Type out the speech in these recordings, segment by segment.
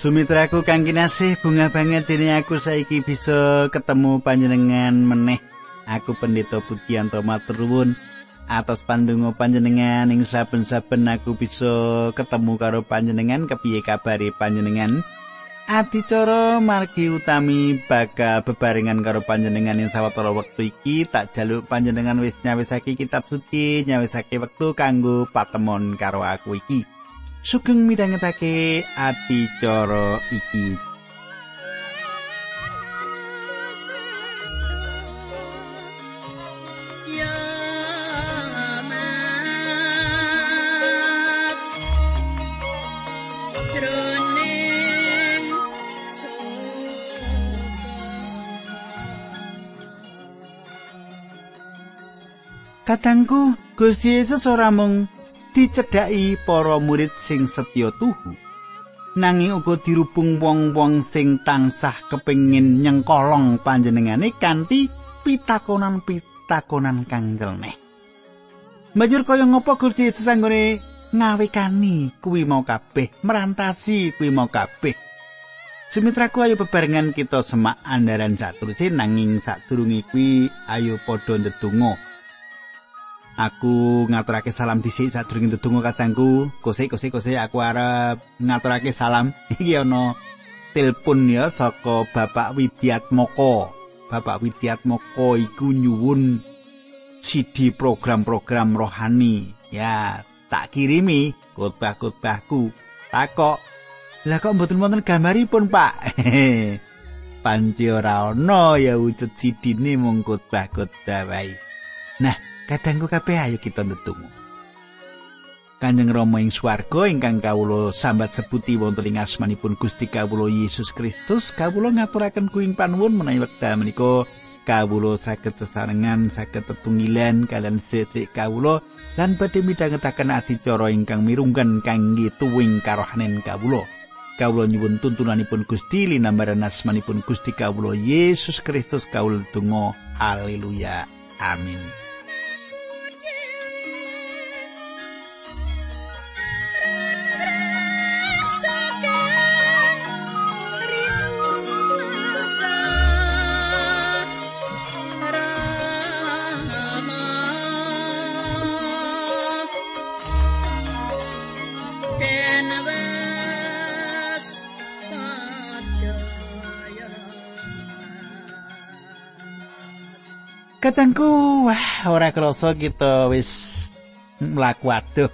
Sumitraku kang kinasih bunga banget dene aku saiki bisa ketemu panjenengan meneh. Aku pendeta Pujianto matur nuwun atas pandonga panjenengan ing saben-saben aku bisa ketemu karo panjenengan kepiye kabare panjenengan. Adicara margi utami bakal bebarengan karo panjenengan ing sawetara wektu iki tak jaluk panjenengan wis nyawisake kitab suci nyawisake wektu kanggo patemon karo aku iki. Sugeng midhangetake adicara iki. Katangku Gusti Yesus ora mung dicedhaki para murid sing setya tuhu nanging uga dirubung wong-wong sing tansah kepingin nyengkolong panjenengane kanthi pitakonan-pitakonan kang jelneh. Banjur kaya ngopo Gusti Yesus anggone ngawekani kuwi mau kabeh, merantasi kuwi mau kabeh. Sumitraku ayo bebarengan kita semak andaran sak nanging sadurunge kuwi ayo padha ndedonga. Aku ngaturake salam dhisik sadurunge ndedonga kadangku. Kose kose kose aku arep ngaturake salam. Iki ana telepon ya saka Bapak Widiat Moko. Bapak Widiat Moko iku nyuwun CD program-program rohani. Ya, tak kirimi khotbah-khotbahku. Takok. Lah kok mboten wonten gambaripun, Pak? Panci ora ana ya wujud CD-ne mung khotbah-khotbah. Nah, kadangku kabeh ayo kita ndedonga. Kanjeng Rama ing swarga ingkang kawula sambat sebuti wonten ing asmanipun Gusti kawula Yesus Kristus kawula ngaturaken kuing panuwun menawi wekdal menika kawula saged sesarengan saged tetunggilan kalian sedherek kawula lan badhe midhangetaken adicara ingkang mirunggan kangge tuwing karohanen kawula. Kawula nyuwun tuntunanipun Gusti linambaran asmanipun Gusti kawula Yesus Kristus kawula donga haleluya. Amin Katangku, wah ora krasa kita wis mlaku adoh.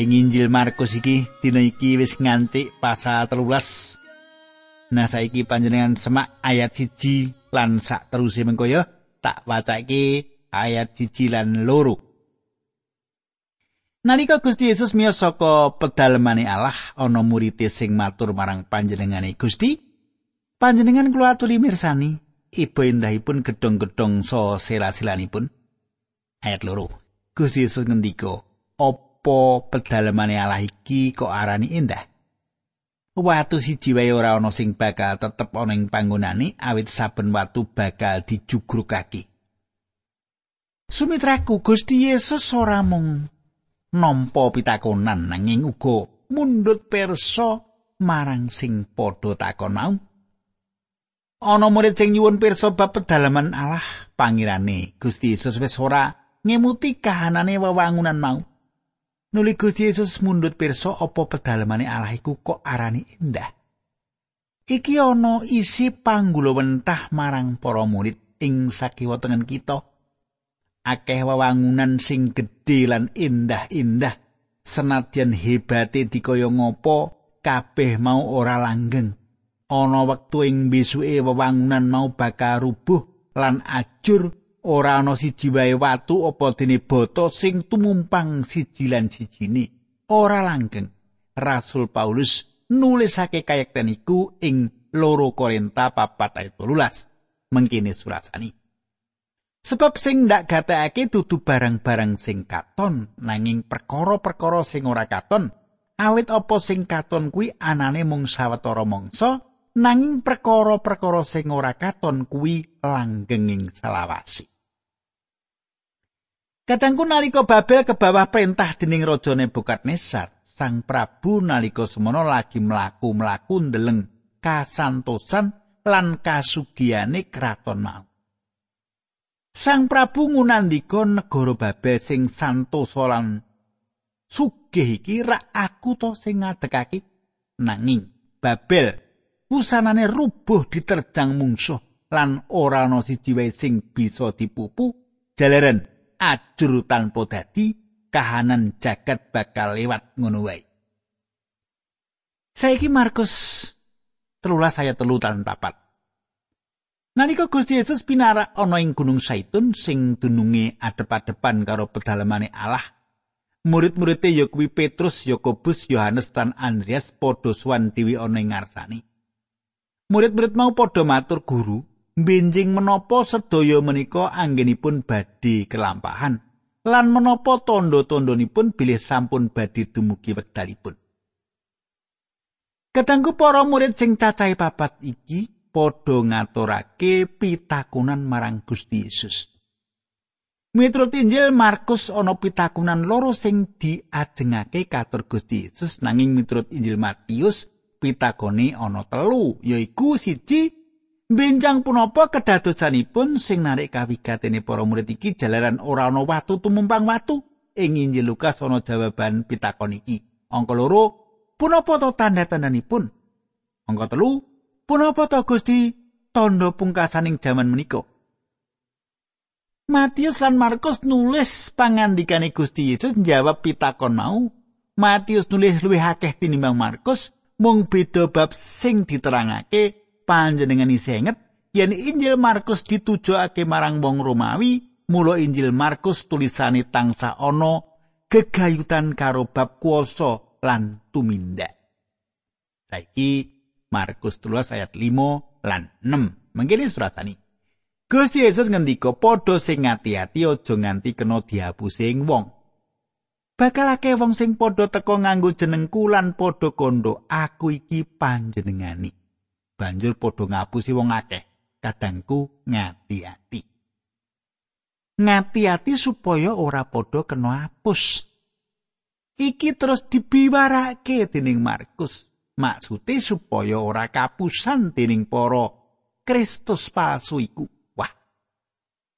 Ing Injil Markus iki dina iki wis ngancik pasal 13. Nah saiki panjenengan semak ayat siji lan sak teruse mengko ya tak wacake ayat siji lan loro. Nalika Gusti Yesus miyos saka pedalemane Allah ana murid sing matur marang panjenengane Gusti, panjenengan kula aturi mirsani ibu indahipun gedhong-gedhong so sela-selanipun. Ayat loro. Gusti Yesus ngendika, "Apa pedalemane Allah iki kok arani indah?" Watu siji wae ora ana sing bakal tetep ana ing panggonane awit saben watu bakal dijugrukake. Sumitraku Gusti Yesus ora mung nampa pitakonan nanging uga mundhut perso marang sing padha takon mau. Ana murid sing nyuwun pirsa bab pedalaman Allah pangirane Gusti Yesus wis ora ngemuti kahanane wewangunan mau. Nuli Gusti Yesus mundut pirsa apa pedalamane Allah iku kok arani indah. Iki ana isi panggulawentah marang para murid ing sakiwa tengen kita. Akeh wewangunan sing gedhe lan indah-indah senadyan hebate dikaya ngopo kabeh mau ora langgeng ana wektu ing besuke wewangunan mau bakal rubuh lan ajur ora ana siji wae watu apa dene bata sing tumumpang siji lan sijine. Ora langgeng. Rasul Paulus nulisake kayekten iku ing loro Korinta papat ayat 12 mengkini surasani sebab sing ndak gatekake dudu barang-barang sing katon nanging perkara-perkara sing ora katon. Awit apa sing katon kuwi anane mung sawetara mangsa nanging perkara-perkara sing ora katon kuwi langgenging selawasi. Katangku nalika Babel ke bawah perintah dening Raja Nebukadnezar, Sang Prabu nalika semono lagi mlaku-mlaku ndeleng kasantosan lan kasugiyane kraton mau. Sang Prabu ngunandika negara Babel sing santosa lan sugih iki rak aku to sing ngadekake nanging Babel wusanane rubuh diterjang mungsuh lan ora ana siji wae sing bisa dipupu jalaran ajur tanpa dadi kahanan jagat bakal lewat ngono wae. Saiki Markus telulas saya telu tan papat. Nalika Gusti Yesus pinarak ana ing Gunung Saitun sing dununge adep-adepan karo pedalamane Allah, murid-muride ya kuwi Petrus, Yakobus, Yohanes lan Andreas padha suwan dewi ana ing ngarsane. Murid-murid mau padha matur guru, benjing menapa sedaya menika anggenipun badhe kelampahan. lan menapa tondo-tondonipun bilih sampun badhe dumugi wekdalipun. Ketanggu para murid sing cacahe papat iki padha ngaturake pitakunan marang Gusti Yesus. Miturut Injil Markus ana pitakunan loro sing diajengake katur Gusti Yesus nanging miturut Injil Matius pitakone ana telu yaiku siji Benjang punapa kedadosanipun sing narik kawigatene para murid iki jalaran ora ana watu tumumpang watu ing Injil Lukas ana jawaban pitakon iki. Angka loro, punapa to tanda-tandanipun? Angka telu, punapa to Gusti tandha pungkasaning jaman menika? Matius lan Markus nulis pangandikane Gusti Yesus njawab pitakon mau. Matius nulis luwih akeh tinimbang Markus, mung beda bab sing diterangake panjenengan isih inget yen Injil Markus ditujokake marang wong Romawi, mula Injil Markus tulisane tangsa ana gegayutan karo bab kuasa lan tumindak. Saiki Markus 13 ayat 5 lan 6. Mengkene surasani. Gusti Yesus ngendika padha sing ati-ati aja nganti kena dihapusi ing wong. Bakal akeh wong sing padha teka nganggo jenengku lan padha kondo aku iki panjenengani. banjur padha ngapusi wong akeh. Kadangku ngati-ati. Ngati-ati supaya ora padha kena apus iki terus dibiwarake dening Markus. Maksude supaya ora kapusan dening para Kristus palsu iku. Wah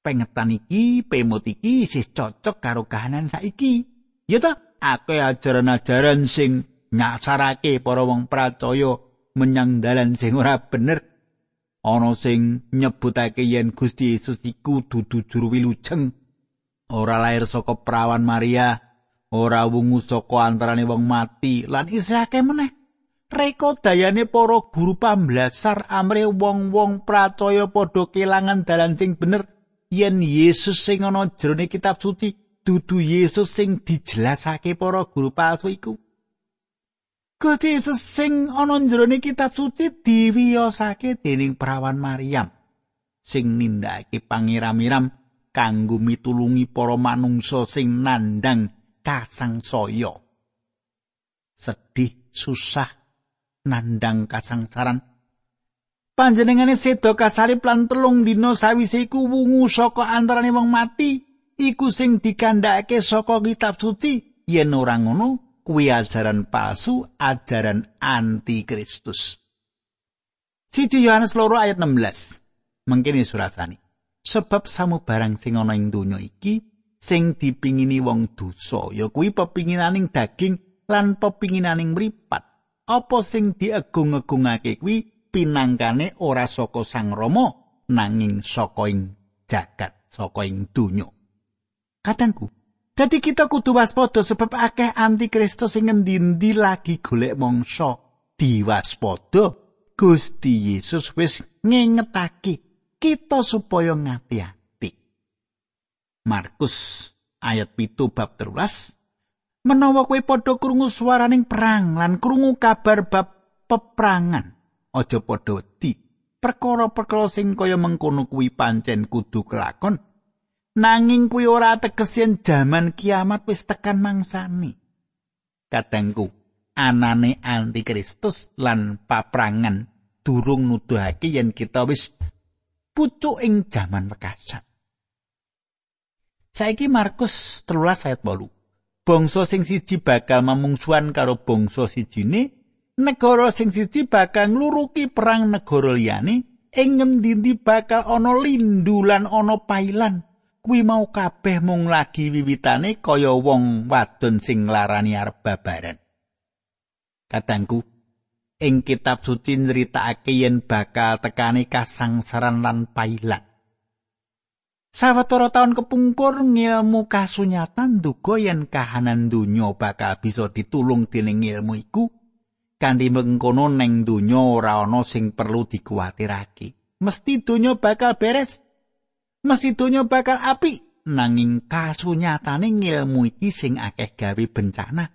pengetan iki pemut iki isih cocok karo kahanan saiki ya ta akeh ajaran-ajaran sing nyasarake para wong percaya menyang dalan sing ora bener. Ana sing nyebutake yen Gusti Yesus iku dudu juru wilujeng. Ora lair saka perawan Maria ora wungu saka antarane wong mati lan isih akeh meneh. Reka dayane para guru pamblasar amre wong-wong pracaya padha kelangan dalan sing bener. Yen Yesus sing ana jroning kitab suci dudu Yesus sing dijelasake para guru palsu iku Gusti Yesus sing ana jroning kitab suci diwiyosake dening perawan Maryam sing nindakake pangiramiram kanggo mitulungi para manungsa sing nandang kasangsaya. Sedih, susah nandang kasangsaran. Panjenengane sedo kasalip lan telung dina sawise iku wungu saka antarane wong mati iku sing dikandhakake saka kitab suci yen ora ngono kuwi ajaran palsu, ajaran anti Kristus. Siji Yohanes loro ayat 16. Mengkene surasani. Sebab samu barang sing ana ing donya iki sing dipingini wong dosa ya kuwi pepinginaning daging lan pepinginaning mripat. Apa sing diagung-agungake kuwi pinangkane ora saka Sang Rama nanging saka ing jagat, saka ing donya. Kadangku, Dadi kita kudu waspada sebab akeh antikristus sing ngendi lagi golek mangsa diwaspada. Gusti Yesus wis ngingetake kita supaya ngati-ati. Markus ayat pitu bab terulas menawa kowe padha krungu swaraning perang lan krungu kabar bab peperangan aja padha wedi perkara-perkara sing kaya mengkono kuwi pancen kudu kelakon nanging kuwi ora tegesen jaman kiamat wis tekan mangsani. Katengku anane antikristus lan paprangan durung nuduhake yen kita wis pucuk ing jaman wekasan. Saiki Markus 13 ayat 8 bangsa sing siji bakal mamungsuhan karo bangsa sijine negara sing siji bakal ngluruki perang negara liyane ing ngendi bakal ana lindu lan ana pailan kuwi mau kabeh mung lagi wiwitane kaya wong wadon sing larani arep babaran katangku ing kitab suci nyritakake yen bakal tekani kasangsaran lan pailan Sawetara taun kepungkur ngilmu kasunyatan duga yen kahanan donya bakal bisa ditulung dening ilmu iku kanthi mengkono neng donya ora ana sing perlu dikuwatirake. Mesti donya bakal beres. Mesti donya bakal apik nanging kasunyatane ngilmu iki sing akeh gawe bencana.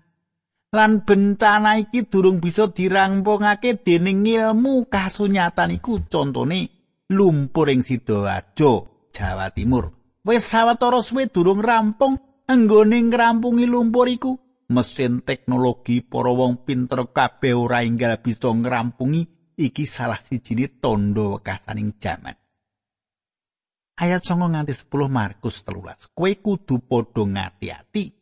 Lan bencana iki durung bisa dirampungake dening ilmu kasunyatan iku contone lumpur ing Sidoarjo. Jawa Timur. Wis sawetara suwe durung rampung anggone ngrampungi lumpur iku. Mesin teknologi para wong pinter kabeh ora enggal bisa ngrampungi iki salah sijine tondo wekasaning jaman. Ayat 9 nganti 10 Markus 13. Kowe kudu padha ngati-ati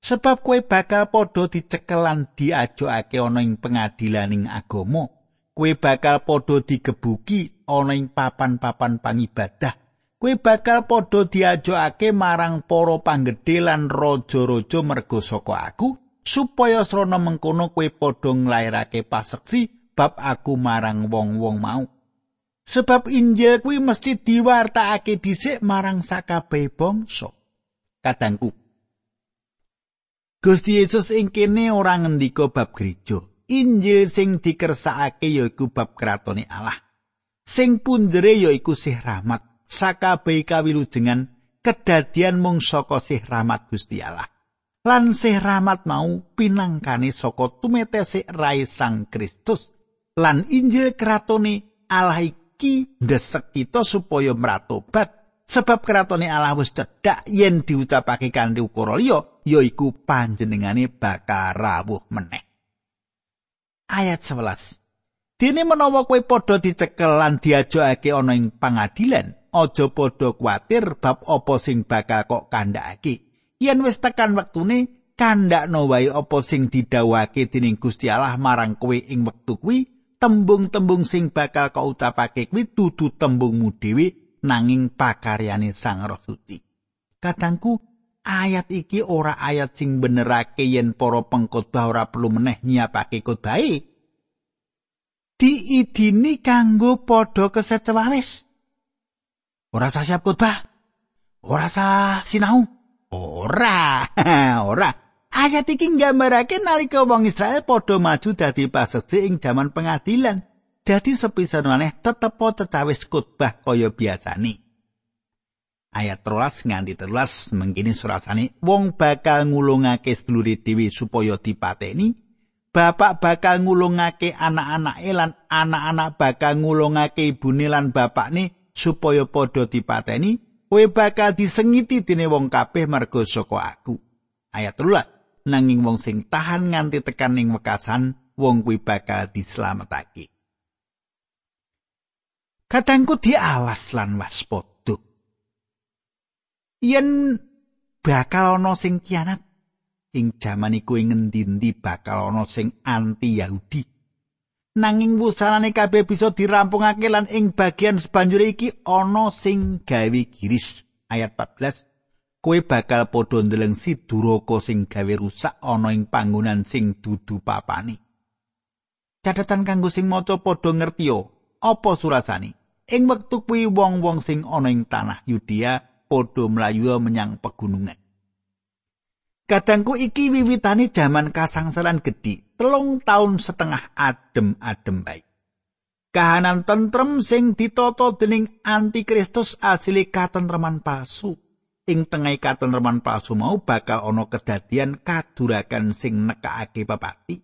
sebab kowe bakal padha dicekelan diajokake ana ing pengadilaning agama. Kowe bakal padha digebuki ana ing papan-papan pangibadah. Kuwi bakal padha diajokake marang para panggedhe lan raja-raja mergo saka aku supaya srana mengkono kuwi padha nglairake paseksi bab aku marang wong-wong mau. Sebab Injil kuwi mesti diwartakake dhisik marang sakabeh bangsa. Kadangku. Gusti Yesus ing kene ora ngendika bab gereja. Injil sing dikersakake yaiku bab kratone Allah. Sing pundere yaiku sih rahmat. sakabeh kawilujengan kedadian mung saka sih rahmat Gusti Allah. Lan sih rahmat mau pinangkane saka tumetese rai Sang Kristus lan Injil kratone Allah iki ndesek kita supaya mratobat sebab kratone Allah wis cedhak yen diucapake kanthi ukara liya yaiku panjenengane bakal rawuh meneh. Ayat 11. Dene menawa kowe padha dicekel lan diajokake ana ing pangadilan, aja padha kuwatir bab apa sing bakal kok kandhakake. Yen wis tekan wektune kandhakno wae apa sing didhawuhake dening Gusti Allah marang kowe ing wektu kuwi, tembung-tembung sing bakal kok ucapake kuwi dudu tembungmu dhewe nanging pakaryane Sang Roh Suci. Kadangku ayat iki ora ayat sing benerake yen para pengkhotbah ora perlu meneh nyiapake khotbahe. Diidini kanggo padha kesecewawis. Ora sah siap khotbah. Ora sah sinau. Ora, ora. Ayat iki nggambarake nalika wong Israel padha maju dadi paseksi ing jaman pengadilan. Dadi sepisan maneh tetep cecawis khotbah kaya biasane. Ayat 13 nganti 13 mengkini surasane wong bakal ngulungake sedulure dhewe supaya dipateni. Bapak bakal ngulungake anak-anake lan anak-anak bakal ngulungake ibune lan bapakne supaya padha dipateni kowe bakal disengiti dene wong kabeh marga saka aku ayat 3 nanging wong sing tahan nganti tekan ning wekasan wong kuwi bakal dislametake katangku diawas lan waspada. Yen bakal ana sing kianat ing jaman iku ing ngendi bakal ana sing anti Yahudi nanging wusanane kabeh bisa dirampungake lan ing bagian sebanjure iki ana sing gawe giris. Ayat 14 kowe bakal padha ndeleng si duraka sing gawe rusak ana ing panggonan sing dudu papani catatan kanggo sing maca padha ngertiyo apa surasane ing wektu kuwi wong-wong sing ana ing tanah Yudea padha mlayu menyang pegunungan Kadangku iki wiwitane jaman kasangsaran gedhi, telung taun setengah adem-adem baik. Kahanan tentrem sing ditata dening antikristus asli katentreman palsu. Ing tengah katentreman palsu mau bakal ana kedadian kadurakan sing nekakake pepati.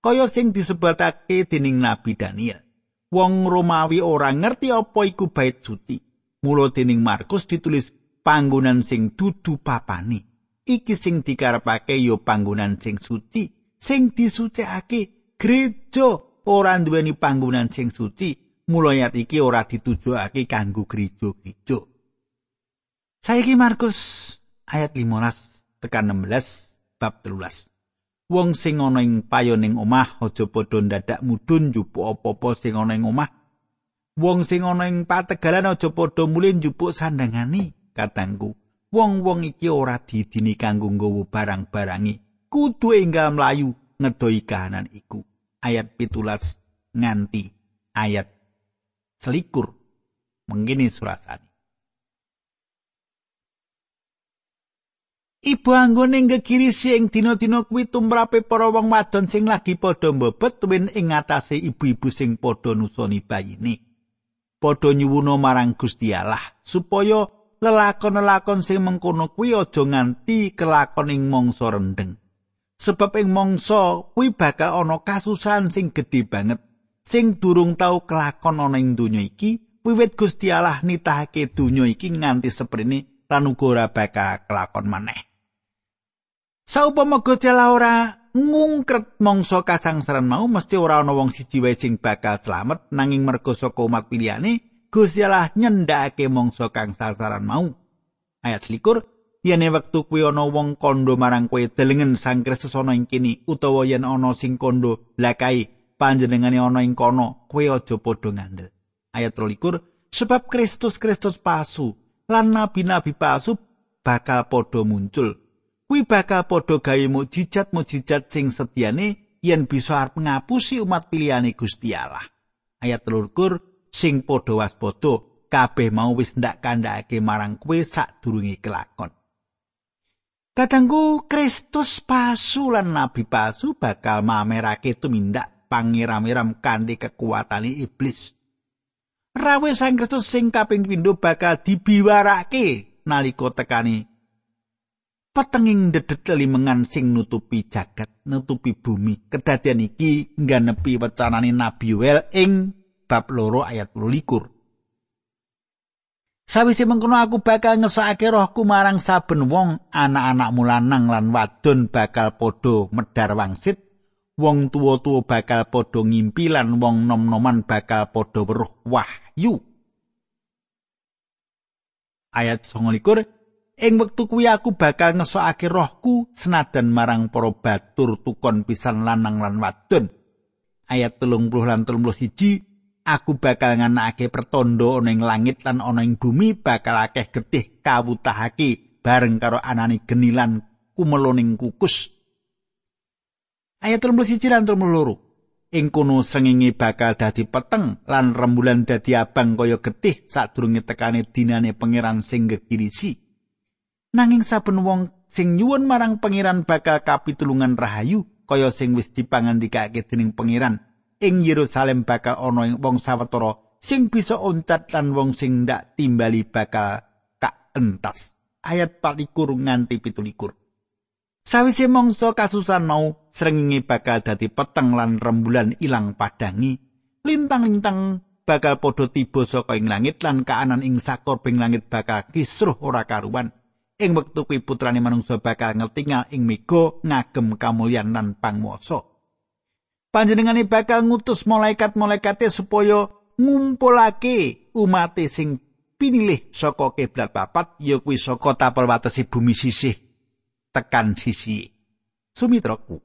Kaya sing disebutake dening Nabi Daniel. Wong Romawi ora ngerti apa iku bait suci. Mula dening Markus ditulis panggonan sing dudu papane. iki sing dikarepake ya panggonan sing suci sing disucikake gereja ora duweni panggonan sing suci mulayat iki ora ditujokake kanggo gereja-gereja saiki Markus ayat 15 tekan 16 bab 13 wong sing ana ing payoning omah aja padha ndadak mudhun njupuk apa-apa sing ana ing omah. Wong sing ana ing pategalan aja padha mulih njupuk sandangani katangku. Wong-wong iki ora didini kanggo nggawa barang-barangi kudu enggal mlayu ngedoi kahanan iku. Ayat pitulas nganti ayat selikur. Mengini surasani Ibu anggone ngegirisi ing dina-dina kuwi tumrape para wong wadon sing lagi padha mbebet win ing ngatasé ibu-ibu sing padha nusoni bayine. Padha nyuwuna marang Gusti Allah supaya lelakon-lelakon sing mengkono kuwi aja nganti kelakon ing mangsa rendeng. Sebab ing mangsa kuwi bakal ana kasusahan sing gedhe banget sing durung tau kelakon ana ing donya iki wiwit Gusti Allah nitahake donya iki nganti seprene lan uga ora bakal kelakon maneh. Saupama Gusti ora ngungkret mangsa kasangsaran mau mesti ora ana wong siji wae sing bakal slamet nanging mergo saka umat pilihane Gusti Allah nyendhakake mangsa kang sasaran mau. Ayat 21 Yene wektu kuwi ana wong kondo marang kowe delengen Sang Kristus ana ing kene utawa yen ana sing kondo lakai panjenengane ana ing kono kowe aja padha ngandel. Ayat 23 sebab Kristus Kristus palsu lan nabi-nabi palsu bakal padha muncul kuwi bakal padha gawe mukjizat-mukjizat sing setiane yen bisa arep ngapusi umat pilihane Gusti Allah. Ayat telurkur sing padha waspada kabeh mau wis ndak kandhake marang kowe sadurunge kelakon. Katanggu Kristus palsu lan nabi palsu bakal mamerake tumindak pangeram-eram kanthi kekuatane iblis. Rawe Sang Kristus sing kaping pindho bakal dibiwarake nalika tekani petenging dedet limengan sing nutupi jagat nutupi bumi. Kedadian iki ngganepi wecanane Nabi Wel ing bab loro ayat 12 Sawise mengkono aku bakal ngesake rohku marang saben wong anak-anak mulanang lan wadon bakal padha medar wangsit. Wong tuwa-tuwa bakal padha ngimpi lan wong nom-noman bakal padha weruh wahyu. Ayat 29 Ing wektu kuwi aku bakal ngesokake rohku senadan marang para batur tukon pisan lanang lan wadon. Ayat 30 lan 31 aku bakal nganakake pertondo ana ing langit lan ana ing bumi bakal akeh getih kawutahake bareng karo anane genilan kumeloning kukus. Ayat 31 lan 32 Ing kono srengenge bakal dadi peteng lan rembulan dadi abang kaya getih sadurunge tekane dinane pangeran sing gegirisi. Nanging saben wong sing nyuwun marang pangeran bakal kapitulungan rahayu kaya sing wis dipangandikake dening pangeran. Ing Yerusalem bakal ana ing wong sawetara sing bisa oncat lan wong sing ndak timbali bakal kaentas ayat 24 nganti 17 Sawise mangsa kasusan mau srengenge bakal dadi peteng lan rembulan ilang padangi. Lintang-lintang bakal padha tiba saka ing langit lan kaanan ing sakor bing langit bakal kisruh ora karuan ing wektu kuwi putrane manungsa bakal ngertingal ing mega ngagem kamulyan lan pangwasa. Panjenengane bakal ngutus malaikat-malaikate supaya ngumpulake umat sing pinilih saka kiblat papat ya kuwi saka tapel watesi bumi sisih tekan sisi sumitraku.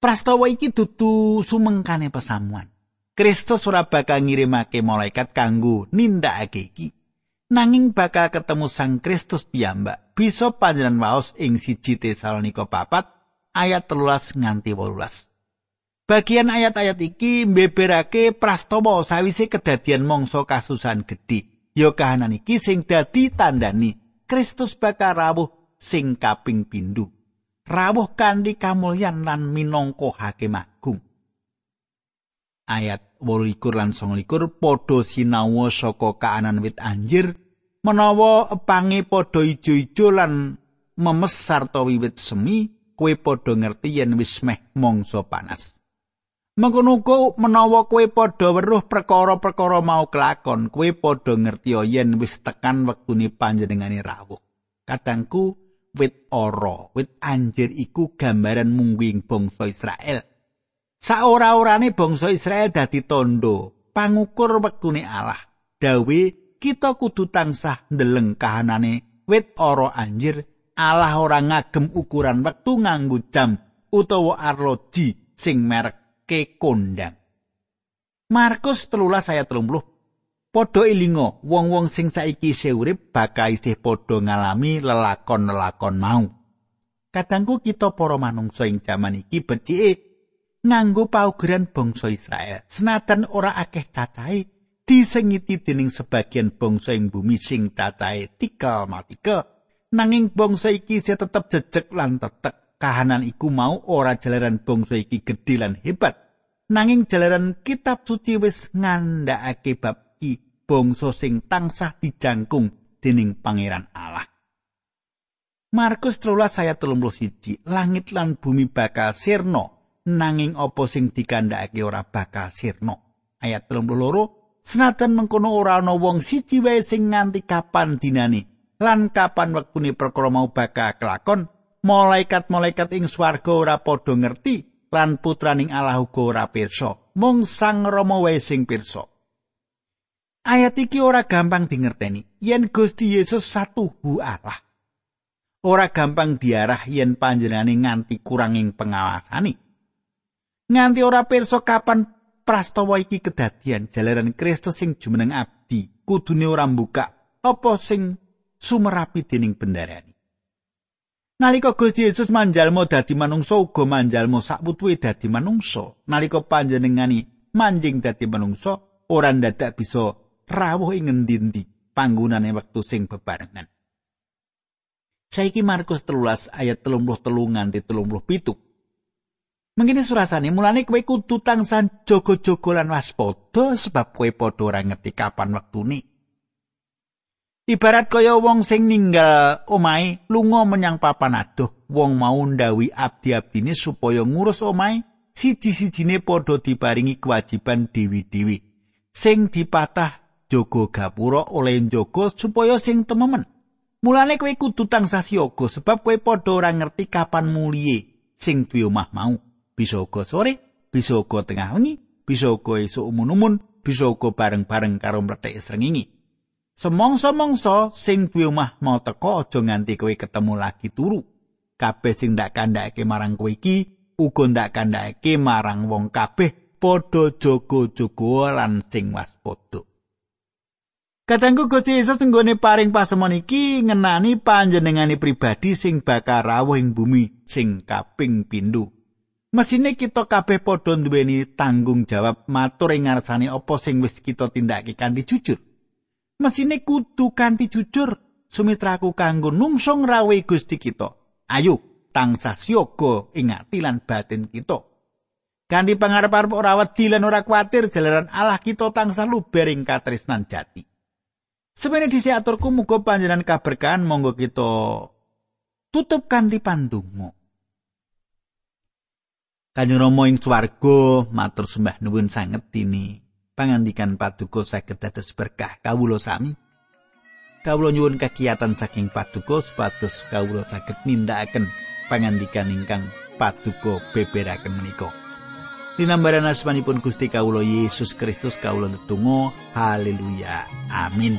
Prastawa iki dudu sumengkane pesamuan. Kristus ora bakal ngirimake malaikat kanggo nindakake iki. Nanging bakal ketemu Sang Kristus piyambak bisa panjenengan waos ing siji Tesalonika papat ayat telulas nganti wolulas. Bagian ayat-ayat iki mbeberake prastawa sawise kedadian mangsa kasusan gedhe. Ya kahanan iki sing dadi tandani Kristus bakal rawuh sing kaping pindho. Rawuh kanthi kamulyan lan minangka hakim agung. ayat 28 lan 29 padha sinau saka kaanan wit anjir menawa epange padha ijo-ijo lan memes sarta wiwit semi kowe padha ngerti yen wis meh mangsa panas. Mengkono menawa kowe padha weruh perkara-perkara mau kelakon kowe padha ngerti yen wis tekan wektune panjenengane rawuh. Kadangku wit ora wit anjir iku gambaran mungguing bangsa Israel Saora-orane bangsa Israel dadi tondo pangukur wektune Allah. Dawe kita kudu tansah ndeleng kahanane wit ora anjir Allah ora ngagem ukuran wektu nganggo jam utawa arloji sing merke kondang. Markus 13 ayat 30 Podho ilinga wong-wong sing saiki isih urip bakal isih padha ngalami lelakon-lelakon mau. Kadangku kita para manungsa ing jaman iki becike nganggo paugeran bangsa Israel. Senajan ora akeh cacahe disengiti dening sebagian bangsa ing bumi sing cacahe tikal matikel. nanging bangsa iki isih tetep jejeg lan tetek kahanan iku mau ora jalaran bangsa iki gedhe lan hebat nanging jalaran kitab suci wis ngandhakake bab iki bangsa sing tansah dijangkung dening pangeran Allah Markus 13 ayat 31 langit lan bumi bakal sirna nanging apa sing dikandhakake ora bakal sirna? Ayat 32 senajan mengkono ora ana wong siji wae sing nganti kapan dinane lan kapan wektune perkara mau bakal kelakon? Malaikat-malaikat ing swarga ora padha ngerti lan putraning Allah uga ora pirsa. Mung sang Rama wae sing pirsa. Ayat iki ora gampang dingerteni. Yen Gusti Yesus satuhu Allah. Ora gampang diarah yen panjenengane nganti kuranging pengawasane nganti ora pirsa kapan prastawa iki kedadian jalaran Kristus sing jumeneng abdi kudune ora mbuka apa sing sumerapi dening bendarani. Nalika Gusti Yesus manjalma dadi manungsa uga manjalma sakputuhe dadi manungsa. Nalika panjenengani manjing dadi manungsa ora dadak bisa rawuh ing ngendi-endi panggonane wektu sing bebarengan. Saiki Markus 13 ayat 33 nganti 37. Mengkini surasane mulane kowe kudu tangsan jaga-jaga lan waspada sebab kowe padha ora ngerti kapan wektune. Ibarat kaya wong sing ninggal omahe lunga menyang papan adoh, wong mau ndawi abdi-abdine supaya ngurus omahe, siji-sijine padha diparingi kewajiban dewi-dewi. Sing dipatah jaga gapura oleh njaga supaya sing tememen. Mulane kowe kudu tansah siaga sebab kowe padha ora ngerti kapan muliye sing duwe omah mau. Bisa uga sore, bisa uga tengah wengi, bisa uga esuk umun-umun, bisa uga bareng-bareng karo mlethek srengenge. Semongso-mongso sing duwe omah mau teko aja nganti kowe ketemu lagi turu. Kabeh sing ndak kandhake marang kowe iki uga ndak kandhake marang wong kabeh padha jaga-jaga lan sing waspada. Katanggu Gusti Yesus nggone paring pasemon iki ngenani panjenengane pribadi sing bakal rawuh ing bumi sing kaping pindho. Mesine kita kabeh padha duweni tanggung jawab matur ing ngarsane apa sing wis kita tindakake kanthi jujur. mesine kudu kanthi jujur sumitraku kanggo nungsung rawe Gusti kita. Ayo tansah siaga ing ati lan batin kita. Kanthi pangarep-arep ora wedi lan ora kuatir jalaran Allah kita tansah luber ing katresnan jati. Semene dhisik aturku muga panjenengan kaberkahan monggo kita tutup kanthi pandonga. Kanjeng Rama ing swarga matur sembah nuwun sanget ini pangandikan paduka saged dados berkah kawula sami. Kawula nyuwun kegiatan saking paduka supados kawula saged nindakaken pangandikan ingkang paduka beberaken menika. Dinambaran asmanipun Gusti kawula Yesus Kristus kawula netunggal haleluya amin